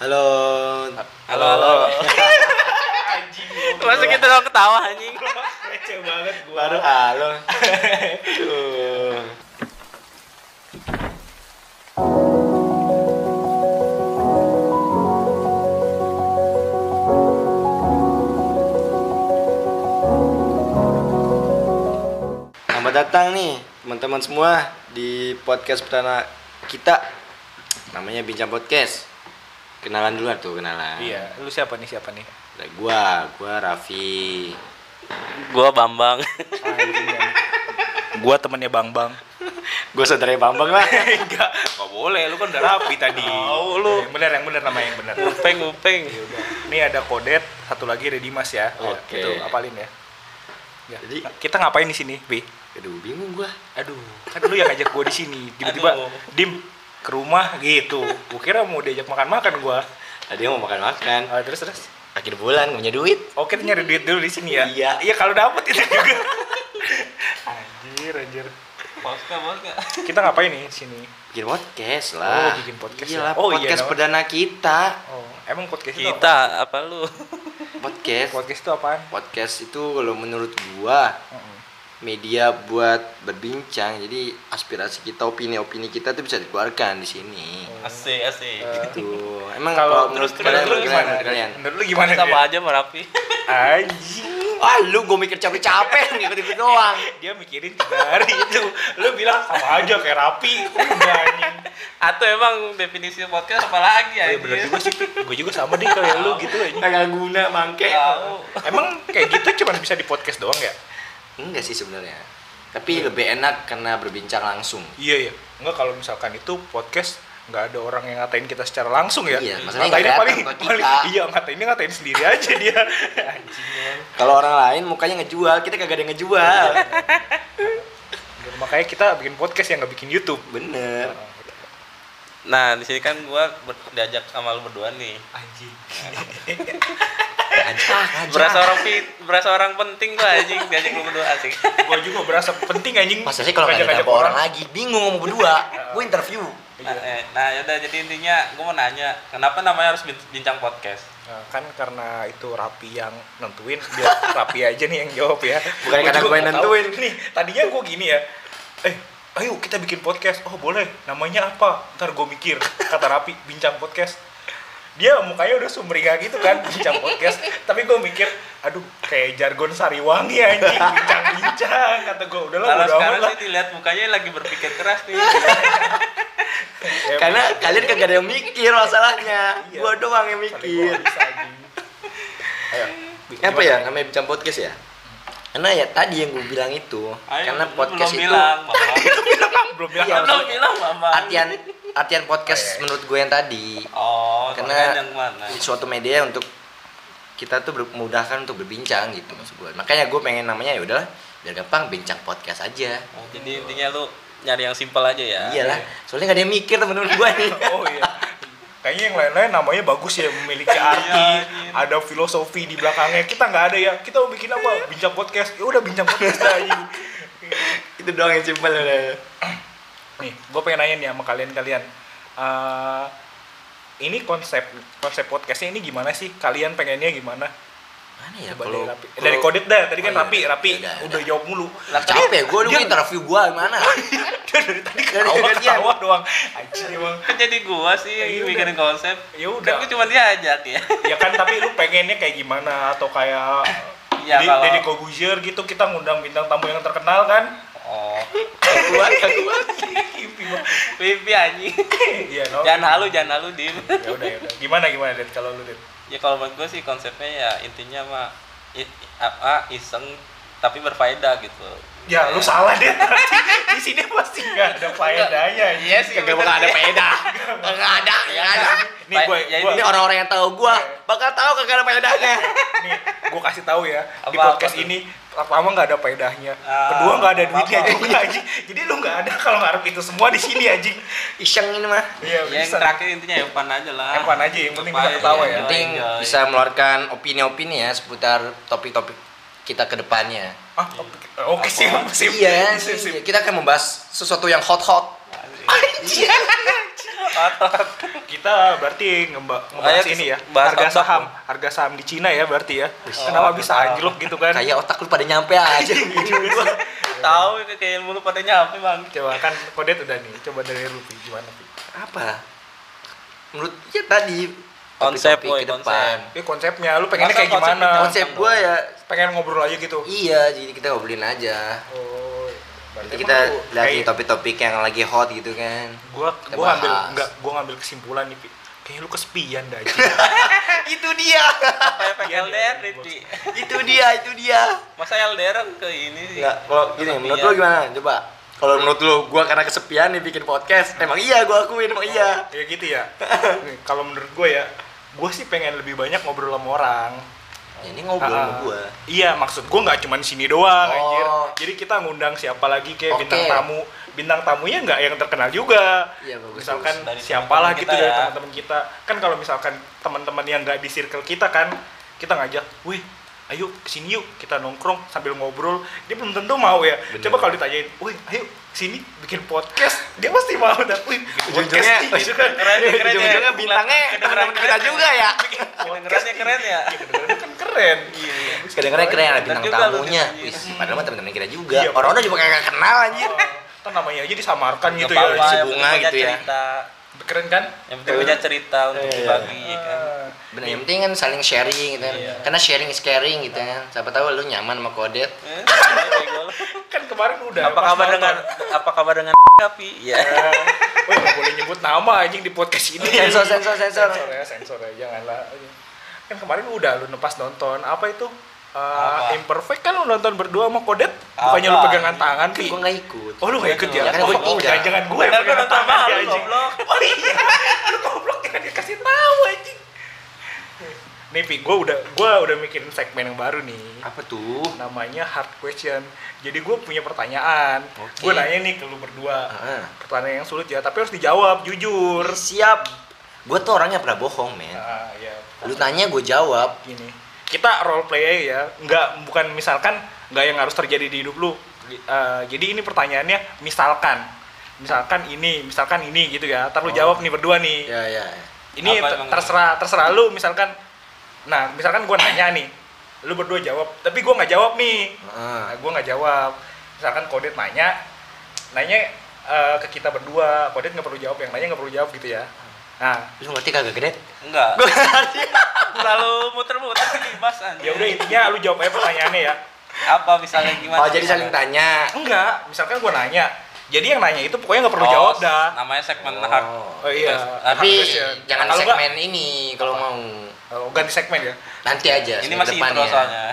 Halo. Halo, halo. Masa kita udah ketawa anjing? Receh banget gua. Baru halo. Selamat datang nih teman-teman semua di podcast perdana kita namanya Bincang Podcast. Kenalan dulu tuh kenalan. Iya, lu siapa nih siapa nih? Ada gua, gua Raffi. Gua Bambang. Anjing ya. Gua temennya Bang Bang. Gua saudara Bambang lah. Enggak, enggak boleh. Lu kan udah rapi tadi. Tahu lu. Yang benar, yang benar nama yang benar. Upeng, upeng. Ini ada Kodet, satu lagi Redimas ya. Oke. Itu apalin ya. Ya. Jadi- kita ngapain di sini, Bi? Aduh, bingung gua. Aduh, kan lu yang ngajak gua di sini. Tiba-tiba dim ke rumah gitu. Gua kira mau diajak makan-makan gua. Tadi mau makan-makan. Ah, terus terus. Akhir bulan punya duit. Oke, kita nyari duit dulu di sini ya. Iya. Iya, kalau dapet itu juga. anjir, anjir. Poska, poska. Kita ngapain nih di sini? Bikin podcast lah. Oh, bikin podcast Iya ya. lah, Oh, iya, podcast nama- perdana kita. Oh, emang podcast itu apa? Kita, apa lu? Podcast. Podcast itu apaan? Podcast itu kalau menurut gua Heeh. Media buat berbincang. Jadi aspirasi kita, opini-opini kita tuh bisa dikeluarkan di sini. Asik, asik. Gitu. Emang Kalau menurut terus kalian, menurut gimana? kalian, menurut kalian? Menurut lu gimana? Sama aja merapi. Anjing. Ah, lu gue mikir capek-capek ngikut-ngikut doang. Dia mikirin tiga hari itu. Lu bilang sama aja kayak rapi. Udah anjing. Atau emang definisi podcast apa lagi Oh, iya anjing? bener juga sih. Gue juga sama deh kayak lu gitu anjing. Kagak guna bangke. Tahu. Emang kayak gitu cuma bisa di podcast doang ya? Enggak sih sebenarnya. Tapi lebih enak karena berbincang langsung. Iya ya. Enggak kalau misalkan itu podcast nggak ada orang yang ngatain kita secara langsung ya. Iya, Ngatainnya nggak paling, paling iya ngatainnya ngatain sendiri aja dia. Kalau orang lain mukanya ngejual, kita kagak ada yang ngejual. Dan Makanya kita bikin podcast yang nggak bikin YouTube. Bener. Nah, di sini kan gua diajak sama lu berdua nih. Anjing. Berasa orang berasa orang penting gua anjing diajak lu berdua asik. Gua juga berasa penting anjing. Masa sih kalau nggak ada ngajak-ngajak berapa orang lagi, bingung ngomong berdua. Gue interview. Nah, eh, nah yaudah jadi intinya gua mau nanya, kenapa namanya harus bin- bincang podcast? Nah, kan karena itu Rapi yang nentuin, biar Rapi aja nih yang jawab ya. Bukan Gua karena gua yang tahu. nentuin. Nih, tadinya gue gini ya. Eh, ayo kita bikin podcast. Oh boleh. Namanya apa? Ntar gue mikir. Kata Rapi, bincang podcast. Dia mukanya udah sumringah gitu kan, bincang podcast. Tapi gue mikir, aduh kayak jargon Sariwangi anjing, bincang-bincang. Kata gue, udahlah Kalau udah sekarang sih dilihat mukanya lagi berpikir keras nih. Karena kalian kagak ada yang mikir masalahnya. Iya. Gua doang yang mikir. bisa. Ayo. Apa ya namanya bincang podcast ya? Karena ya tadi yang gue bilang itu, Ayo, karena podcast belum itu bilang, Mama. Belum bilang Iya, belum bilang, Mama. artian artian podcast Oh, iya. menurut gue yang tadi. Oh, Karena yang mana? suatu media untuk kita tuh memudahkan untuk berbincang gitu maksud gue. Makanya gue pengen namanya ya udahlah biar gampang bincang podcast aja. Oh, jadi intinya lu nyari yang simpel aja ya. Iyalah, soalnya gak ada yang mikir temen-temen gue nih. Oh iya. Kayaknya yang lain-lain namanya bagus ya, memiliki arti, Iya, ada filosofi di belakangnya. Kita nggak ada ya. Kita mau bikin apa? Bincang podcast. Ya udah bincang podcast aja. itu doang yang simpel udah. Nih, gue pengen nanya nih sama kalian-kalian. Eh, ini konsep konsep podcastnya ini gimana sih? Kalian pengennya gimana? Mana ya kalau dari. Eh, dari Kodet dah. Tadi kan Oh, iya. Rapi, Rapi Udah, udah, udah. jawab mulu. Lah capek gue dulu Dia- interview gue gimana? Dia dari tadi ketawa ketawa doang. Anjir emang. Kan jadi gua sih Ya yang udah. bikin konsep. Ya Kan udah. gua cuma diajak ya. ya kan tapi lu pengennya kayak gimana atau kayak Iya, Deddy kalau- Deddy Kobuzier gitu kita ngundang bintang tamu yang terkenal kan Oh, kuat, gak kuat. Mimpi pipi anjing. iya no Jangan halu, jangan halu, Dim. ya udah ya udah gimana gimana Ded kalau lu Ded Ya kalau menurut gua sih konsepnya ya intinya mah apa iseng tapi berfaedah gitu. Ya lu salah Ded di sini pasti nggak ada faedahnya Iya sih, Kagak bakal ada faedah. Kagak ada, kagak ada. nih gue Ya, gua, Ini orang-orang yang tahu gue bakal tahu kagak ada faedahnya. nih gue kasih tahu ya di podcast ini pertama nggak ada faedahnya Ah, kedua nggak ada duitnya juga anjing jadi lu nggak ada kalau ngarep itu semua di sini anjing Iseng ini mah. iya Ya, yang terakhir intinya ya fun aja lah. Have fun aja, yang penting bisa ketawa aja, ya. penting bisa mengeluarkan opini-opini ya seputar topik-topik kita ke depannya. ah oke sih sip Iya, sip sip kita akan membahas sesuatu yang hot-hot. Otot. kita berarti ngebahas ini ya bahas harga otak saham harga saham di Cina ya berarti ya kenapa bisa anjlok gitu kan Kayak otak lu pada nyampe aja Iya. Tahu itu kayak mulu pada nyampe bang. coba kan kodet udah nih coba dari lu gimana? Apa? Menurut ya tadi Konsep, woy, ke depan. Ini konsepnya lu pengennya Masa kayak konsep gimana Konsep gua ya pengen ngobrol aja gitu iya, jadi kita ngobrolin aja. oh berarti kita lagi kayak- topik-topik yang lagi hot gitu kan. gua Kita gua ngambil bahas. enggak gua ngambil kesimpulan nih Pi. kayaknya lu kesepian dah itu dia. Apa efek Iya, LDR iya, itu dia, itu dia. Masa LDR ke ini sih? Enggak, kalau gini, Kesepian. menurut lu gimana? Coba. Kalau menurut lu, gua karena kesepian nih bikin podcast. Emang iya, gua akuin emang iya. ya gitu ya kalau menurut gue ya gue sih pengen lebih banyak ngobrol sama orang Ya, ini ngobrol Ah, sama gua. Iya, maksud gue nggak cuma di sini doang, Oh. anjir. Jadi kita ngundang siapa lagi kayak Oke. bintang tamu. Bintang tamunya nggak yang terkenal juga. Iya, bagus, misalkan. Dari siapalah gitu kita dari ya. teman-teman kita. Kan kalau misalkan teman-teman yang nggak di circle kita kan, kita ngajak, "Wih, ayo ke sini yuk kita nongkrong sambil ngobrol." Dia belum tentu mau ya. Bener. Coba kalau ditanyain, "Wih, ayo sini bikin podcast." Dia pasti mau dah. Wih, nih, gitu kan. Keren ya, keren ya. bintangnya Kedengeran teman kita keren. juga ya. Kedengerannya keren ya. Iya, kedengerannya kan keren. Iya. Kadang-kadang keren ada Dan bintang tamunya. Wis, padahal mah teman-teman kita juga. Iya, Orang-orang juga kagak kenal anjir. Kan namanya aja disamarkan gitu ya. bunga gitu ya. cerita. Keren kan? Yang penting punya cerita untuk Iya. dibagi kan. Bener, yang penting kan saling sharing gitu kan. Iya. Karena sharing is caring gitu kan. Siapa tahu lu nyaman sama Kodet. Eh, lu. kan kemarin udah Apa kabar nonton. dengan apa kabar dengan tapi ya. Nggak boleh nyebut nama anjing di podcast ini Sensor, sensor, sensor. sensor ya sensor ya janganlah kan kemarin udah lu pas nonton apa itu Apa? imperfect kan lu nonton berdua sama Kodet bukannya lu pegangan tangan Kan Pi gua nggak ikut. oh lu gak ikut ya? Kan gua oh, tinggal. jangan gue Benar pegangan nonton tangan sama ya, lu, anjing goblok. oh iya lu goblok jangan dikasih tahu anjing nih Pi gue udah gue udah mikirin segmen yang baru nih Apa tuh? namanya hard question jadi gue punya pertanyaan Oke. gue nanya nih ke lu berdua Ah. pertanyaan yang sulit ya tapi harus dijawab jujur Siap. Gua tuh orangnya pernah bohong, men. ah ya Lu tanya gua jawab. gini kita role play aja ya nggak bukan misalkan nggak yang harus terjadi di hidup lu Eh, jadi ini pertanyaannya misalkan misalkan ini misalkan ini gitu ya lu Oh. jawab nih berdua nih Ya, ya. ini Apa ter- emang? terserah terserah lu misalkan nah misalkan gue nanya nih lu berdua jawab tapi gue nggak jawab nih Heeh. Nah, gue nggak jawab. Misalkan Kodet nanya, nanya eh, ke kita berdua, Kodet nggak perlu jawab, yang nanya nggak perlu jawab gitu ya. Nah, Lu ngerti kagak gede? Enggak. Gua ngerti. Selalu muter-muter kibas anjir. ya udah intinya lu jawab aja pertanyaannya ya. Apa misalnya gimana? Oh, jadi saling tanya. Enggak, misalkan gue nanya, jadi yang nanya itu pokoknya nggak perlu Oh, jawab dah. Namanya segmen Oh. hard. Oh iya. Hard Tapi jangan Kalau segmen ini kalau mau. Oh, ganti segmen ya. Nanti aja. Ini masih depannya. intro soalnya.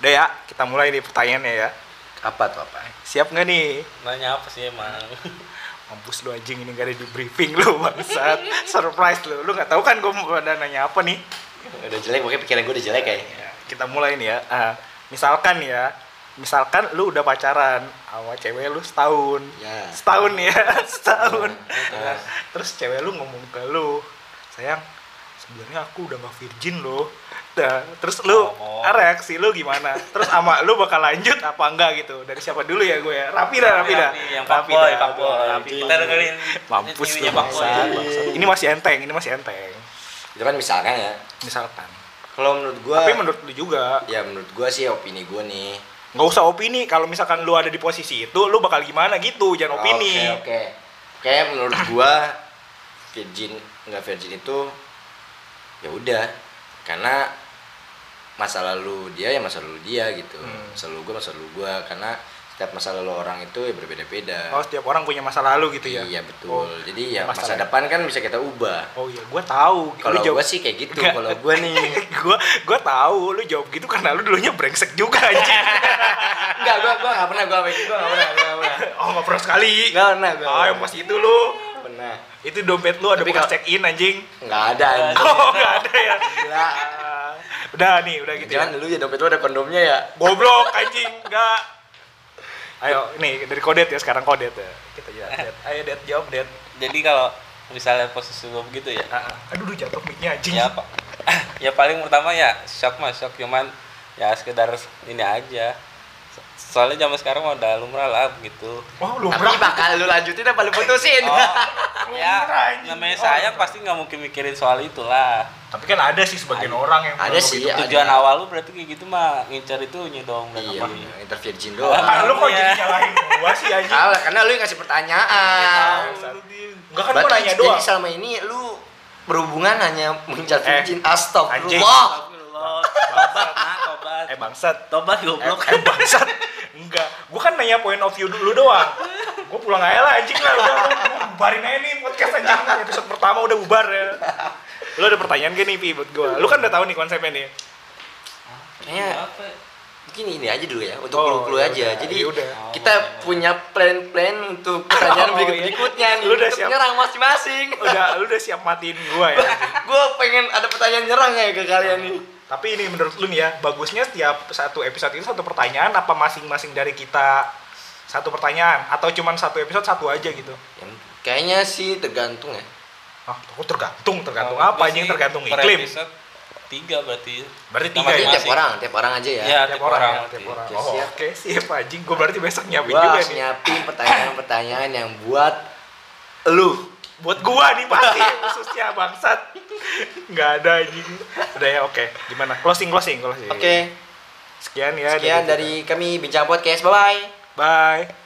Udah ya, kita mulai nih pertanyaannya ya. Apa tuh apa? Siap nggak nih? Nanya apa sih emang? Mampus lu anjing ini gak ada di briefing lu bangsat. Surprise lu. Lu nggak tahu kan gue mau ada nanya apa nih? Udah jelek, pokoknya pikiran gue udah jelek kayak. Ya, kita mulai nih ya. Ah, misalkan ya, misalkan lu udah pacaran sama cewek lu setahun. Ya. Setahun ya, setahun. Ah. Nah, terus cewek lu ngomong ke lu, sayang, sebenarnya aku udah gak virgin loh. Nah, terus lu Oh. reaksi lu gimana? Terus sama lu bakal lanjut apa enggak gitu? Dari siapa dulu ya gue ya? Rapi dah, rapi dah. Yang Rapi dah, fuckboy. rapi. Kita dengerin Mampus lu bangsat. Ini masih enteng, ini masih enteng. Itu kan misalkan ya. Misalkan. Kalau menurut gua Tapi menurut lu juga, ya menurut gua sih opini gua nih. Nggak usah opini kalau misalkan lu ada di posisi itu lu bakal gimana gitu jangan opini Oke, oke. Kayak menurut gua virgin nggak virgin itu ya udah karena masa lalu dia ya masa lalu dia gitu. Hmm. Masa lalu gua masa lalu gua karena setiap masa lalu orang itu ya berbeda-beda. oh setiap orang punya masa lalu gitu ya Iya betul. Oh, Jadi ya masalah. masa depan kan bisa kita ubah. oh iya gua tahu Lu Kalau jawab- gua sih kayak gitu. Kalau gua nih gua gua tahu lu jawab gitu karena lu dulunya brengsek juga anjing Enggak, gua gua enggak pernah gua gua enggak pernah, enggak pernah. oh nggak pernah sekali Enggak pernah gua. ah yang pas itu lu pernah. itu dompet lu ada bekas check in anjing Enggak ada anjing. oh nggak ada ya Gila. Ah, udah nih udah gitu ya Jangan dulu ya dompet lu ada kondomnya ya. goblok anjing enggak ayo nih dari kodet ya sekarang kodet ya kita jawab Det. ayo det jawab det Jadi kalau misalnya posisi lo begitu ya, ah. aduh jatuh mic-nya anjing ya apa? ya paling pertama ya shock mah shock cuman ya sekedar ini aja soalnya zaman sekarang mah udah lumrah lah gitu Wah, lu Tapi bakal lu lanjutin apa lu putusin? oh ya Lumrah, namanya Oh, sayang lumrah. pasti nggak mungkin mikirin soal itulah Tapi kan ada sih sebagian orang yang Ada sih, itu. Ada. tujuan awal lu berarti kayak gitu mah ngincar itunya dong dan Iya, apa inter virgin Ah, doang. lu kok Iya. jadi nyalahin gua sih anjing? Salah, karena lu yang ngasih pertanyaan. Enggak kan gua Berarti nanya jadi doang. selama ini lu berhubungan hanya mengincar Eh, virgin. anjing. Astagfirullah. Astagfirullah, tobat nah tobat Eh bangsat. tobat goblok Eh bangsat. Enggak. Gua kan nanya point of view dulu doang. Gua pulang aja lah anjing lah udah bubarin aja nih podcast anjing. Episode pertama udah bubar ya. Lu ada pertanyaan gak nih Pi buat gua? Lu kan udah tahu nih konsepnya nih. Kayaknya apa ya? mungkin ini aja dulu ya untuk Oh, clue-clue ya aja. udah, Jadi ya udah. kita punya plan-plan untuk pertanyaan Oh, berikut iya. berikutnya nih. Lu udah siap? nyerang masing-masing. Udah lu udah siap matiin gua ya. gue pengen ada pertanyaan nyerang ya ke kalian nih. Tapi ini menurut lu nih ya, bagusnya setiap satu episode itu satu pertanyaan apa masing-masing dari kita satu pertanyaan atau cuman satu episode satu aja gitu? Yang kayaknya sih tergantung ya. Ah, aku tergantung, tergantung Kalau apa anjing sih tergantung per iklim. episode tiga berarti Berarti Sama tiga ya? tiap Masing. orang, tiap orang aja ya. Iya, Tiap orang, ya, berarti. tiap orang. Oke, Oh, siap. oke, siap anjing. Gua berarti besok nyiapin Gua juga harus nih. nyiapin pertanyaan-pertanyaan yang buat lu. Buat gua nih pasti khususnya bangsat. Nggak ada anjing. Udah ya, oke. Gimana? Closing, closing, closing. Oke, Sekian ya. sekian dari kami Bincang Podcast. Bye bye. Bye.